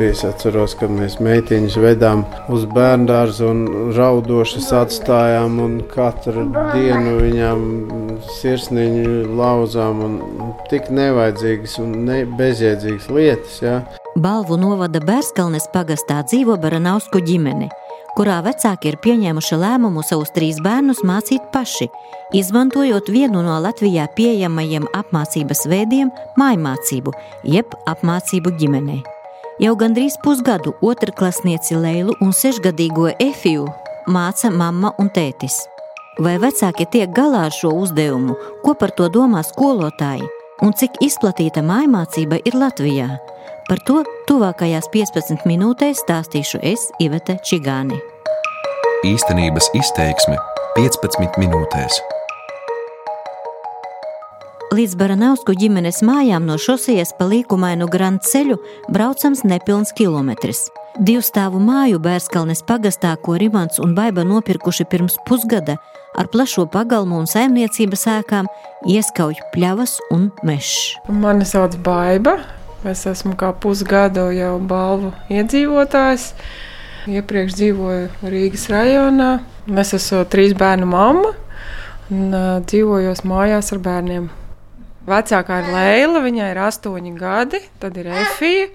Es atceros, ka mēs meitiņus vedām uz bērnu dārzu un raudošas atstājām, un katru dienu viņām sirsniņu lauzām, un tik nevajadzīgas un ne bezjēdzīgas lietas. Ja. Balvu novada Bērskalnes pagastā dzīvo Baranausku ģimene kurā vecāki ir pieņēmuši lēmumu savus trīs bērnus mācīt paši, izmantojot vienu no Latvijā pieejamajiem apmācības veidiem - mājmācību, jeb apmācību ģimenē. Jau gandrīz pusgadu otrklasnieci Leilu un sešgadīgo Efiju māca mamma un tētis. Vai vecāki tiek galā ar šo uzdevumu, ko par to domā skolotāji un cik izplatīta mājmācība ir Latvijā? Par to tuvākajās 15 minūtēs stāstīšu es, Ivete Čigāni. Īstenības izteiksme 15 minūtēs. Līdz Baranovsku ģimenes mājām no šosejas pa līkumainu Grand ceļu braucams nepilns kilometrs. Divu stāvu māju Bērskalnes pagastā, ko Rimants un Baiba nopirkuši pirms pusgada, ar plašo pagalmu un saimniecības ēkām ieskauj pļavas un mežs. Mani sauc Baiba, Es esmu kā pusgadu jau balvu iedzīvotājs. Iepriekš dzīvoju Rīgas rajonā. Es esmu trīs bērnu mamma un dzīvoju mājās ar bērniem. Vecākā ir Leila, viņai ir astoņi gadi, tad ir Efija,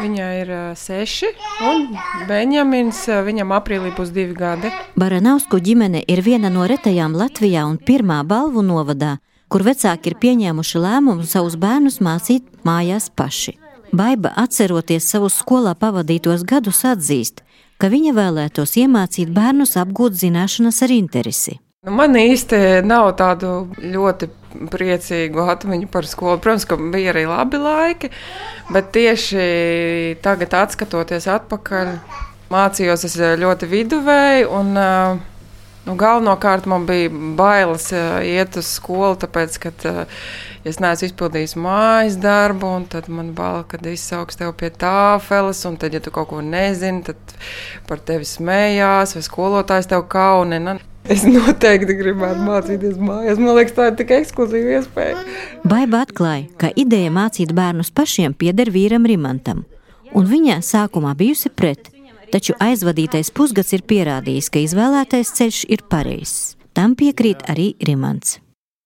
viņai ir seši, un Benjamins, viņam aprīlī būs divi gadi. Baranausku ģimene ir viena no retajām Latvijā un pirmā balvu novadā, kur vecāki ir pieņēmuši lēmumu savus bērnus mācīt mājās paši. Baiba, atceroties savus skolā pavadītos gadus, atzīst, ka viņa vēlētos iemācīt bērnus apgūt zināšanas ar interesi. Nu, man īsti nav tādu ļoti priecīgu atmiņu par skolu. Protams, ka bija arī labi laiki, bet tieši tagad, skatoties atpakaļ, mācījos ļoti viduvēji. Un, uh, Nu, galvenokārt man bija bailes uh, iet uz skolu, tāpēc, ka uh, es neesmu izpildījis mājas darbu, tad man bail, kad izsauks tevi pie tāfeles, un tad, ja tu kaut ko nezini, tad par tevi smējās, vai skolotājs tev kaunina. Es noteikti gribētu mācīties mājās. Man liekas, tā ir tik ekskluzīva iespēja. Baiba atklāja, ka ideja mācīt bērnus pašiem pieder vīram Rimantam, un viņa sākumā bijusi pret taču aizvadītais pusgads ir pierādījis, ka izvēlētais ceļš ir pareizs. Tam piekrīt arī Rimants.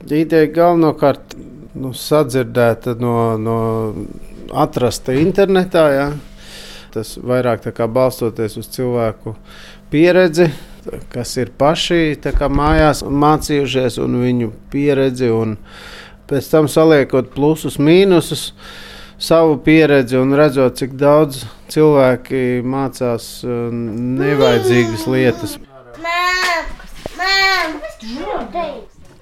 Ideja galvenokārt nu, sadzirdēta no, no atrasta internetā. Ja? Tas vairāk balstoties uz cilvēku pieredzi, kas ir paši mājās mācījušies, un viņu pieredzi, un pēc tam saliekot plusus, mīnusus savu pieredzi un redzot, cik daudz cilvēki mācās uh, nevajadzīgas lietas.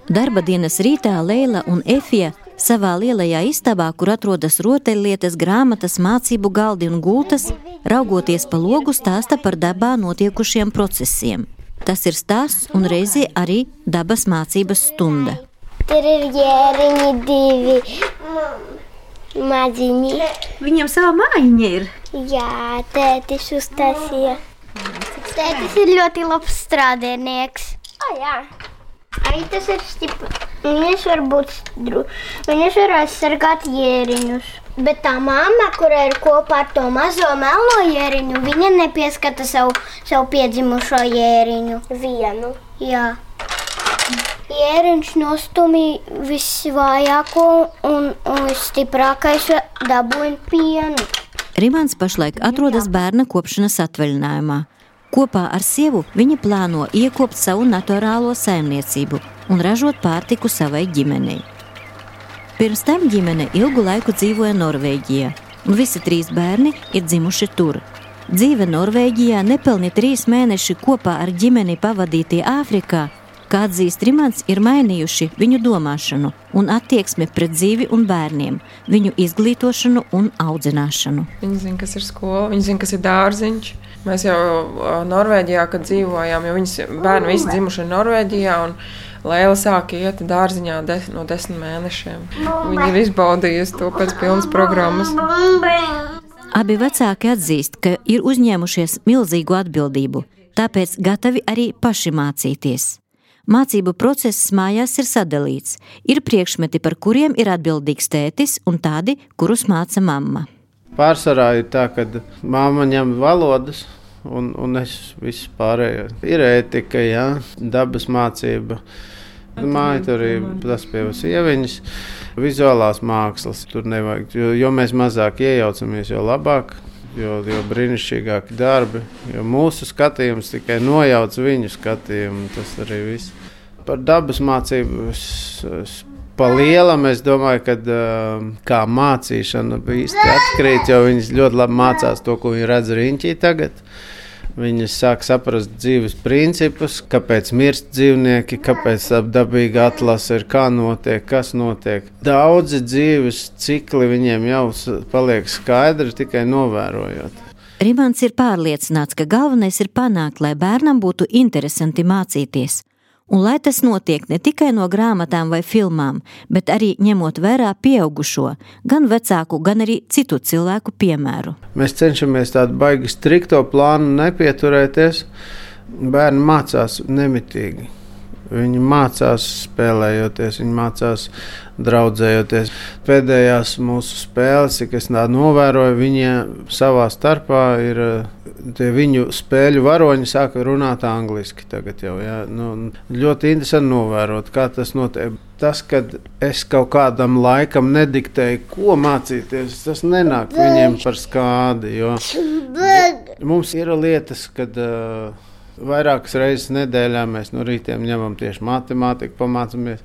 Darba dienas rītā Leila un Efija savā lielajā istabā, kur atrodas rotaļlietas, grāmatas, mācību galdi un gultas, raugoties pa logu, stāsta par dabā notiekušiem procesiem. Tas ir stāsts un reizē arī dabas mācības stunda. Tur ir jēriņi divi maziņi. Viņam sava mājiņa ir. Jā, tētis uztaisīja. Tētis ir ļoti labs strādnieks. Oh, jā. Arī tas ir stiprs. Viņš var būt stiprs. Viņš var aizsargāt jēriņus. Bet tā mamma, kura ir kopā ar to mazo melno jēriņu, viņa nepieskata savu, savu piedzimušo jēriņu. Vienu. Jā. Jēriņš nostumīja visvājāko un, un visstiprākais dabūja pienu. Rimants pašlaik atrodas bērna kopšanas atvaļinājumā. Kopā ar sievu viņa plāno iekopt savu naturālo saimniecību un ražot pārtiku savai ģimenei. Pirms tam ģimene ilgu laiku dzīvoja Norvēģijā, un visi trīs bērni ir dzimuši tur. Dzīve Norvēģijā nepelni trīs mēneši kopā ar ģimeni pavadītie Āfrikā kā atzīst Rimants, ir mainījuši viņu domāšanu un attieksmi pret dzīvi un bērniem, viņu izglītošanu un audzināšanu. Viņi zina, kas ir skola, viņi zina, kas ir dārziņš. Mēs jau Norvēģijā, kad dzīvojām, jo viņas bērni visi dzimuši Norvēģijā. Lēla sāka iet dārziņā de, no desmit mēnešiem. Viņa ir izbaudījusi to pēc pilnas programmas. Abi vecāki atzīst, ka ir uzņēmušies milzīgu atbildību, tāpēc gatavi arī paši mācīties. Mācību process mājās ir sadalīts. Ir priekšmeti, par kuriem ir atbildīgs tētis, un tādi, kurus māca mamma. Pārsvarā ir tā, ka māma ņem valodas, un, un es visu pārējo. Ir ētika, jā, dabas mācība. Māja tur ir tas pie sieviņas, vizuālās mākslas. Tur nevajag, jo, jo mēs mazāk iejaucamies, jo labāk. Jo, jo brīnišķīgāki darbi, jo mūsu skatījums tikai nojauc viņu skatījumu. Tas arī viss. Par dabas mācību es, es pa lielam es domāju, ka uh, kā mācīšana īsti atkrīt, jo viņas ļoti labi mācās to, ko viņi redz riņķī tagad. Viņi sāk saprast dzīves principus, kāpēc mirst dzīvnieki, kāpēc dabīga atlase ir, kā notiek, kas notiek. Daudzi dzīves cikli viņiem jau paliek skaidri tikai novērojot. Rimants ir pārliecināts, ka galvenais ir panākt, lai bērnam būtu interesanti mācīties. Un lai tas notiek ne tikai no grāmatām vai filmām, bet arī ņemot vērā pieaugušo, gan vecāku, gan arī citu cilvēku piemēru. Mēs cenšamies tādu baigi strikto plānu nepieturēties. Bērni mācās nemitīgi. Viņi mācās spēlējoties, viņi mācās draudzējoties. Pēdējās mūsu spēles, kas tā novēroja, viņi savā starpā ir tie viņu spēļu varoņi sāka runāt angliski. Tagad jau, jā, nu, ļoti interesanti novērot, kā tas notiek. Tas, ka es kaut kādam laikam nediktēju, ko mācīties, tas nenāk viņiem par skādi. Mums ir lietas, kad uh, vairākas reizes nedēļā mēs no rītiem ņemam tieši matemātiku, pamācāmies.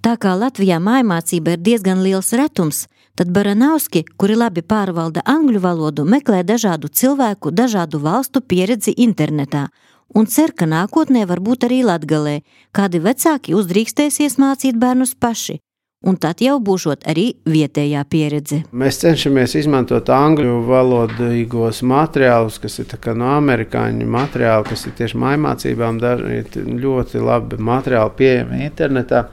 Tā kā Latvijā mājmācība ir diezgan liels retums, tad Baranovski, kuri labi pārvalda angļu valodu, meklē dažādu cilvēku, dažādu valstu pieredzi internetā un cer, ka nākotnē var būt arī latgalē, kādi vecāki uzdrīkstēsies mācīt bērnus paši. Un tad jau būšot arī vietējā pieredze. Mēs cenšamies izmantot angļu valodīgos materiālus, kas ir no amerikāņu materiāli, kas ir tieši mājmācībām. Daži ļoti labi materiāli pieejami internetā.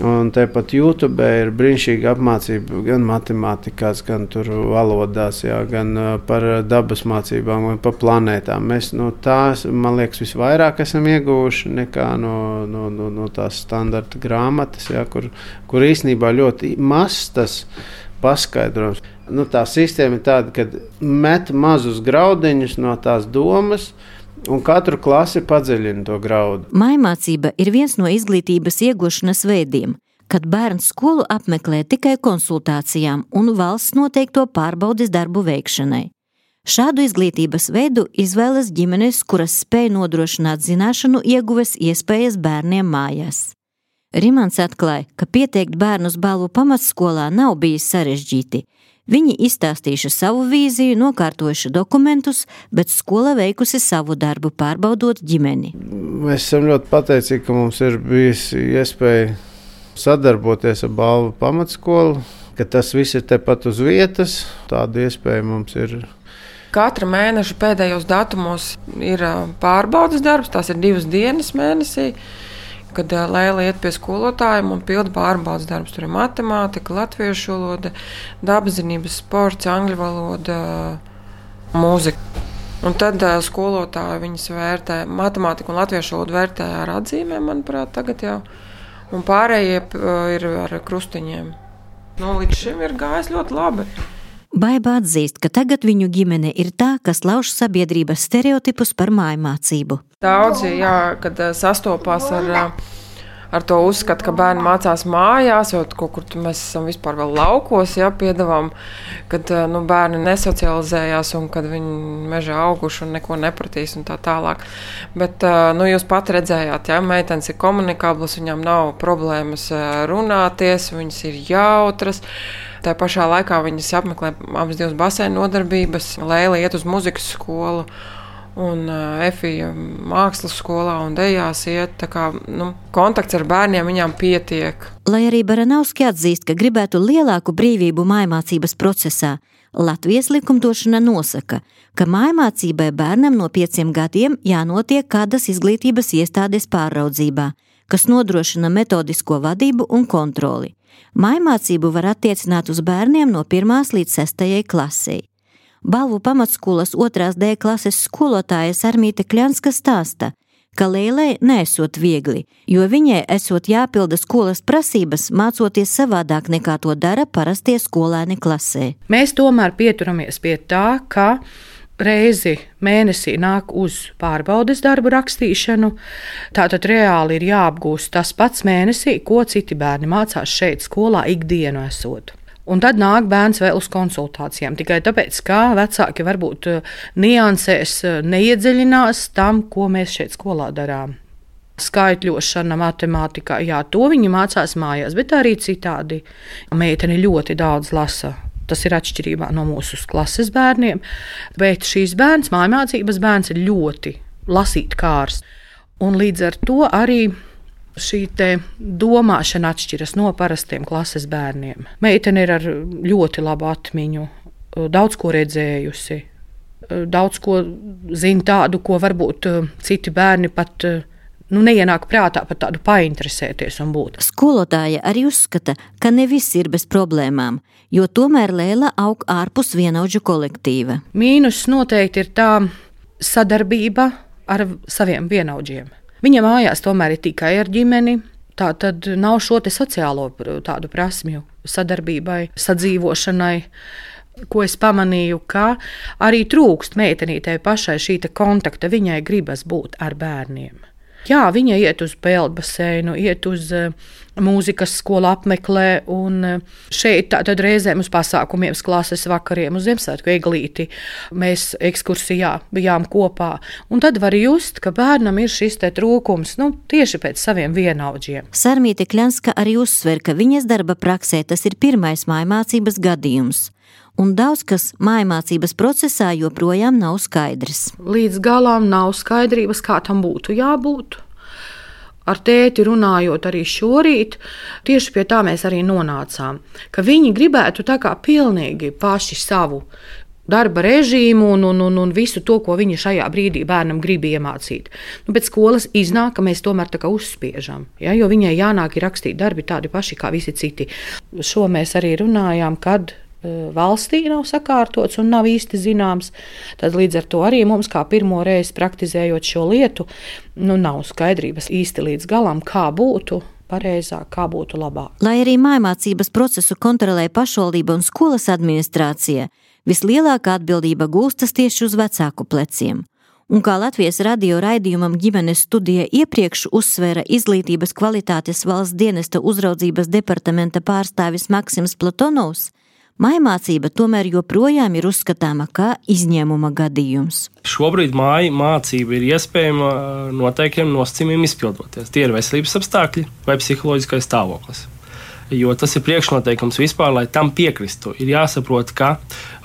Un tāpat YouTube ir brīnišķīga apmācība gan matemātikās, gan valodās, jā, gan par dabas mācībām, gan par planētām. Mēs no tās, man liekas, visvairāk esam ieguvuši nekā no, no, no, no tās standarta grāmatas, jā, kur, kur īstenībā ļoti mazs tas paskaidrojums. Nu, tā sistēma ir tāda, ka met mazus graudiņus no tās domas un katru klasi padziļina to graudu. Maimācība ir viens no izglītības iegūšanas veidiem, kad bērns skolu apmeklē tikai konsultācijām un valsts noteikto pārbaudes darbu veikšanai. Šādu izglītības veidu izvēlas ģimenes, kuras spēj nodrošināt zināšanu ieguves iespējas bērniem mājās. Rimants atklāja, ka pieteikt bērnus balvu pamatskolā nav bijis sarežģīti, Viņi izstāstījuši savu vīziju, nokārtojuši dokumentus, bet skola veikusi savu darbu, pārbaudot ģimeni. Mēs esam ļoti pateicīgi, ka mums ir bijusi iespēja sadarboties ar balvu pamatskolu, ka tas viss ir tepat uz vietas. Tāda iespēja mums ir. Katra mēneša pēdējos datumos ir pārbaudas darbs, tās ir divas dienas mēnesī kad Lēla iet pie skolotājiem un pilda pārbaudas darbus. Tur ir matemātika, latviešu valoda, dabaszinības, sports, angļu valoda, mūzika. Un tad uh, skolotāji viņas vērtē, matemātiku un latviešu valodu vērtē ar atzīmēm, manuprāt, tagad jau. Un pārējie uh, ir ar krustiņiem. Nu, līdz šim ir gājis ļoti labi. Baiba atzīst, ka tagad viņu ģimene ir tā, kas lauž sabiedrības stereotipus par mājmācību. Daudzi, jā, kad eh, sastopās ar, eh, ar to uzskatu, ka bērni mācās mājās, jau kaut kur mēs esam vispār vēl laukos, ja piedāvām, kad eh, nu, bērni nesocializējās un kad viņi mežā auguši un neko nepratīs un tā tālāk. Bet nu, jūs pat redzējāt, ja meitenes ir komunikablas, viņām nav problēmas runāties, viņas ir jautras. Tā pašā laikā viņas apmeklē abas divas basēnu nodarbības, Lēla iet uz muzikas skolu. Un uh, Efija mākslas skolā un dejās iet. Kā, nu, kontakts ar bērniem viņām pietiek. Lai arī Baranovski atzīst, ka gribētu lielāku brīvību mājmācības procesā, Latvijas likumdošana nosaka, ka mājmācībai bērnam no pieciem gadiem jānotiek kādas izglītības iestādes pāraudzībā, kas nodrošina metodisko vadību un kontroli. Mājmācību var attiecināt uz bērniem no 1 līdz 6 klasei. Balvu pamatskolas 2. D klases skolotājas Armīte Kļanska stāsta, ka Lēlē nesot viegli, jo viņai esot jāpilda skolas prasības, mācoties savādāk nekā to dara parastie skolēni klasē. Mēs tomēr pieturamies pie tā, ka reizi mēnesī nāk uz pārbaudes darbu rakstīšanu. Tātad reāli ir jāapgūst tas pats mēnesī, ko citi bērni mācās šeit, skolā, ikdienu esot. Un tad nāk bērns vēl uz konsultācijām. Tikai tāpēc, ka vecāki varbūt eh, niansēs eh, neiedziļinās tam, ko mēs šeit skolā darām. Skaitļošana, matemātikā, jā, to viņi mācās mājās, bet arī citādi. Meitene ļoti daudz lasa. Tas ir atšķirībā no mūsu klases bērniem. Bet šīs bērns, mājmācības bērns, ir ļoti lasīt kārs. Un līdz ar to arī šī domāšana atšķiras no parastiem klases bērniem. Meitene ir ar ļoti labu atmiņu, daudz ko redzējusi, daudz ko zina tādu, ko varbūt eh, citi bērni pat. Nu, neienāk prātā par tādu painteresēties un būt. Skolotāja arī uzskata, ka ne viss ir bez problēmām, jo tomēr Lēla aug ārpus vienaudžu kolektīva. Mīnus noteikti ir tā sadarbība ar saviem vienaudžiem. Viņa mājās tomēr ir tikai ar ģimeni. Tā tad nav šo sociālo tādu prasmju sadarbībai, sadzīvošanai. Ko es pamanīju, ka arī trūkst meitenītei pašai šī kontakta. Viņai gribas būt ar bērniem. Jā, viņa iet uz peldbaseinu, iet uz uh, mūzikas skolu apmeklē, un uh, šeit tad reizēm uz pasākumiem, klases vakariem, uz Ziemassvētku eglīti mēs ekskursijā bijām kopā. Un tad var just, ka bērnam ir šis trūkums nu, tieši pēc saviem vienaudžiem. Sarmīte Kļanska arī uzsver, ka viņas darba praksē tas ir pirmais mājmācības gadījums un daudz kas mājmācības procesā joprojām nav skaidrs. Līdz galam nav skaidrības, kā tam būtu jābūt. Ar tēti runājot arī šorīt, tieši pie tā mēs arī nonācām. Ka viņi gribētu tā kā pilnīgi paši savu darba režīmu un, un, un, un visu to, ko viņi šajā brīdī bērnam grib iemācīt. Nu, pēc skolas iznāk, ka mēs tomēr tā kā uzspiežam, ja, jo viņai jānāk rakstīt darbi tādi paši kā visi citi. Šo mēs arī runājām, kad valstī nav sakārtots un nav īsti zināms. Tad līdz ar to arī mums, kā pirmo reizi praktizējot šo lietu, nu, nav skaidrības īsti līdz galam, kā būtu. Pareizāk, kā būtu labāk. Lai arī mājmācības procesu kontrolē pašvaldība un skolas administrācija, vislielākā atbildība gūstas tieši uz vecāku pleciem. Un kā Latvijas radio raidījumam ģimenes studija iepriekš uzsvēra izglītības kvalitātes valsts dienesta uzraudzības departamenta pārstāvis Maksims Platonovs, Mājmācība tomēr joprojām ir uzskatāma kā izņēmuma gadījums. Šobrīd māja mācība ir iespējama noteiktiem nosacījumiem izpildoties. Tie ir veselības apstākļi vai psiholoģiskais stāvoklis. Jo tas ir priekšnoteikums vispār, lai tam piekristu. Ir jāsaprot, ka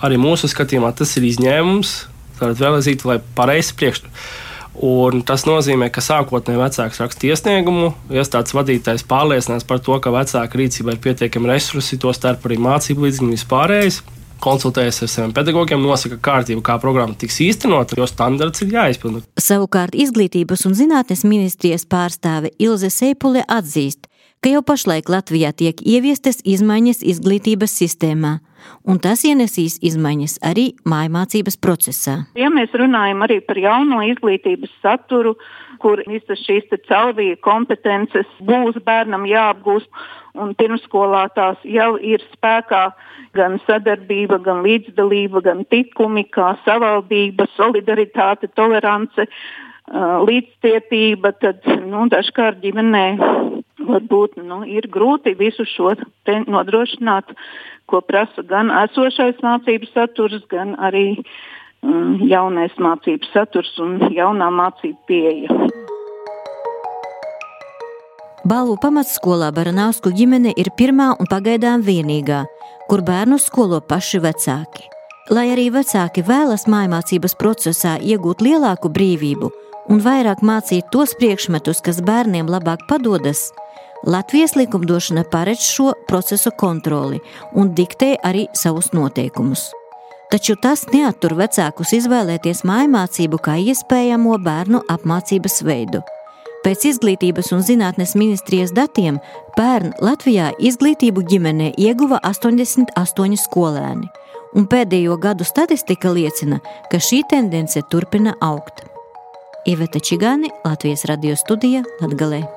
arī mūsu skatījumā tas ir izņēmums. Tad vēl aizīt, lai pareizi priekšnoteikumi Un tas nozīmē, ka sākotnēji vecāks raksta iesniegumu, iestādes vadītājs pārliecinās par to, ka vecāka rīcībā ir pietiekami resursi, to starp arī mācību līdzekļu vispārējais. Konsultējas ar saviem pedagogiem, nosaka kārtību, kā programma tiks īstenota, jo standarts ir jāizpilda. Savukārt Izglītības un zinātnes ministrijas pārstāve Ilze Seipule atzīst, ka jau pašlaik Latvijā tiek ieviestas izmaiņas izglītības sistēmā, un tas ienesīs izmaiņas arī mājmācības procesā. Ja mēs runājam arī par jauno izglītības saturu, kur visas šīs caurvīja kompetences būs bērnam jāapgūst, un pirmskolā tās jau ir spēkā gan sadarbība, gan līdzdalība, gan tikumi, kā savaldība, solidaritāte, tolerance, līdzcietība, tad nu, dažkārt ģimenē varbūt nu, ir grūti visu šo nodrošināt, ko prasa gan esošais mācību saturs, gan arī um, jaunais mācību saturs un jaunā mācību pieeja. Balvu pamatskolā Baranausku ģimene ir pirmā un pagaidām vienīgā, kur bērnu skolo paši vecāki. Lai arī vecāki vēlas mājmācības procesā iegūt lielāku brīvību un vairāk mācīt tos priekšmetus, kas bērniem labāk padodas, Latvijas likumdošana paredz šo procesu kontroli un diktē arī savus noteikumus. Taču tas neatur vecākus izvēlēties mājmācību kā iespējamo bērnu apmācības veidu. Pēc izglītības un zinātnes ministrijas datiem pērn Latvijā izglītību ģimenē ieguva 88 skolēni, un pēdējo gadu statistika liecina, ka šī tendence turpina augt. Iveta Čigāni, Latvijas radio studija Latgalē.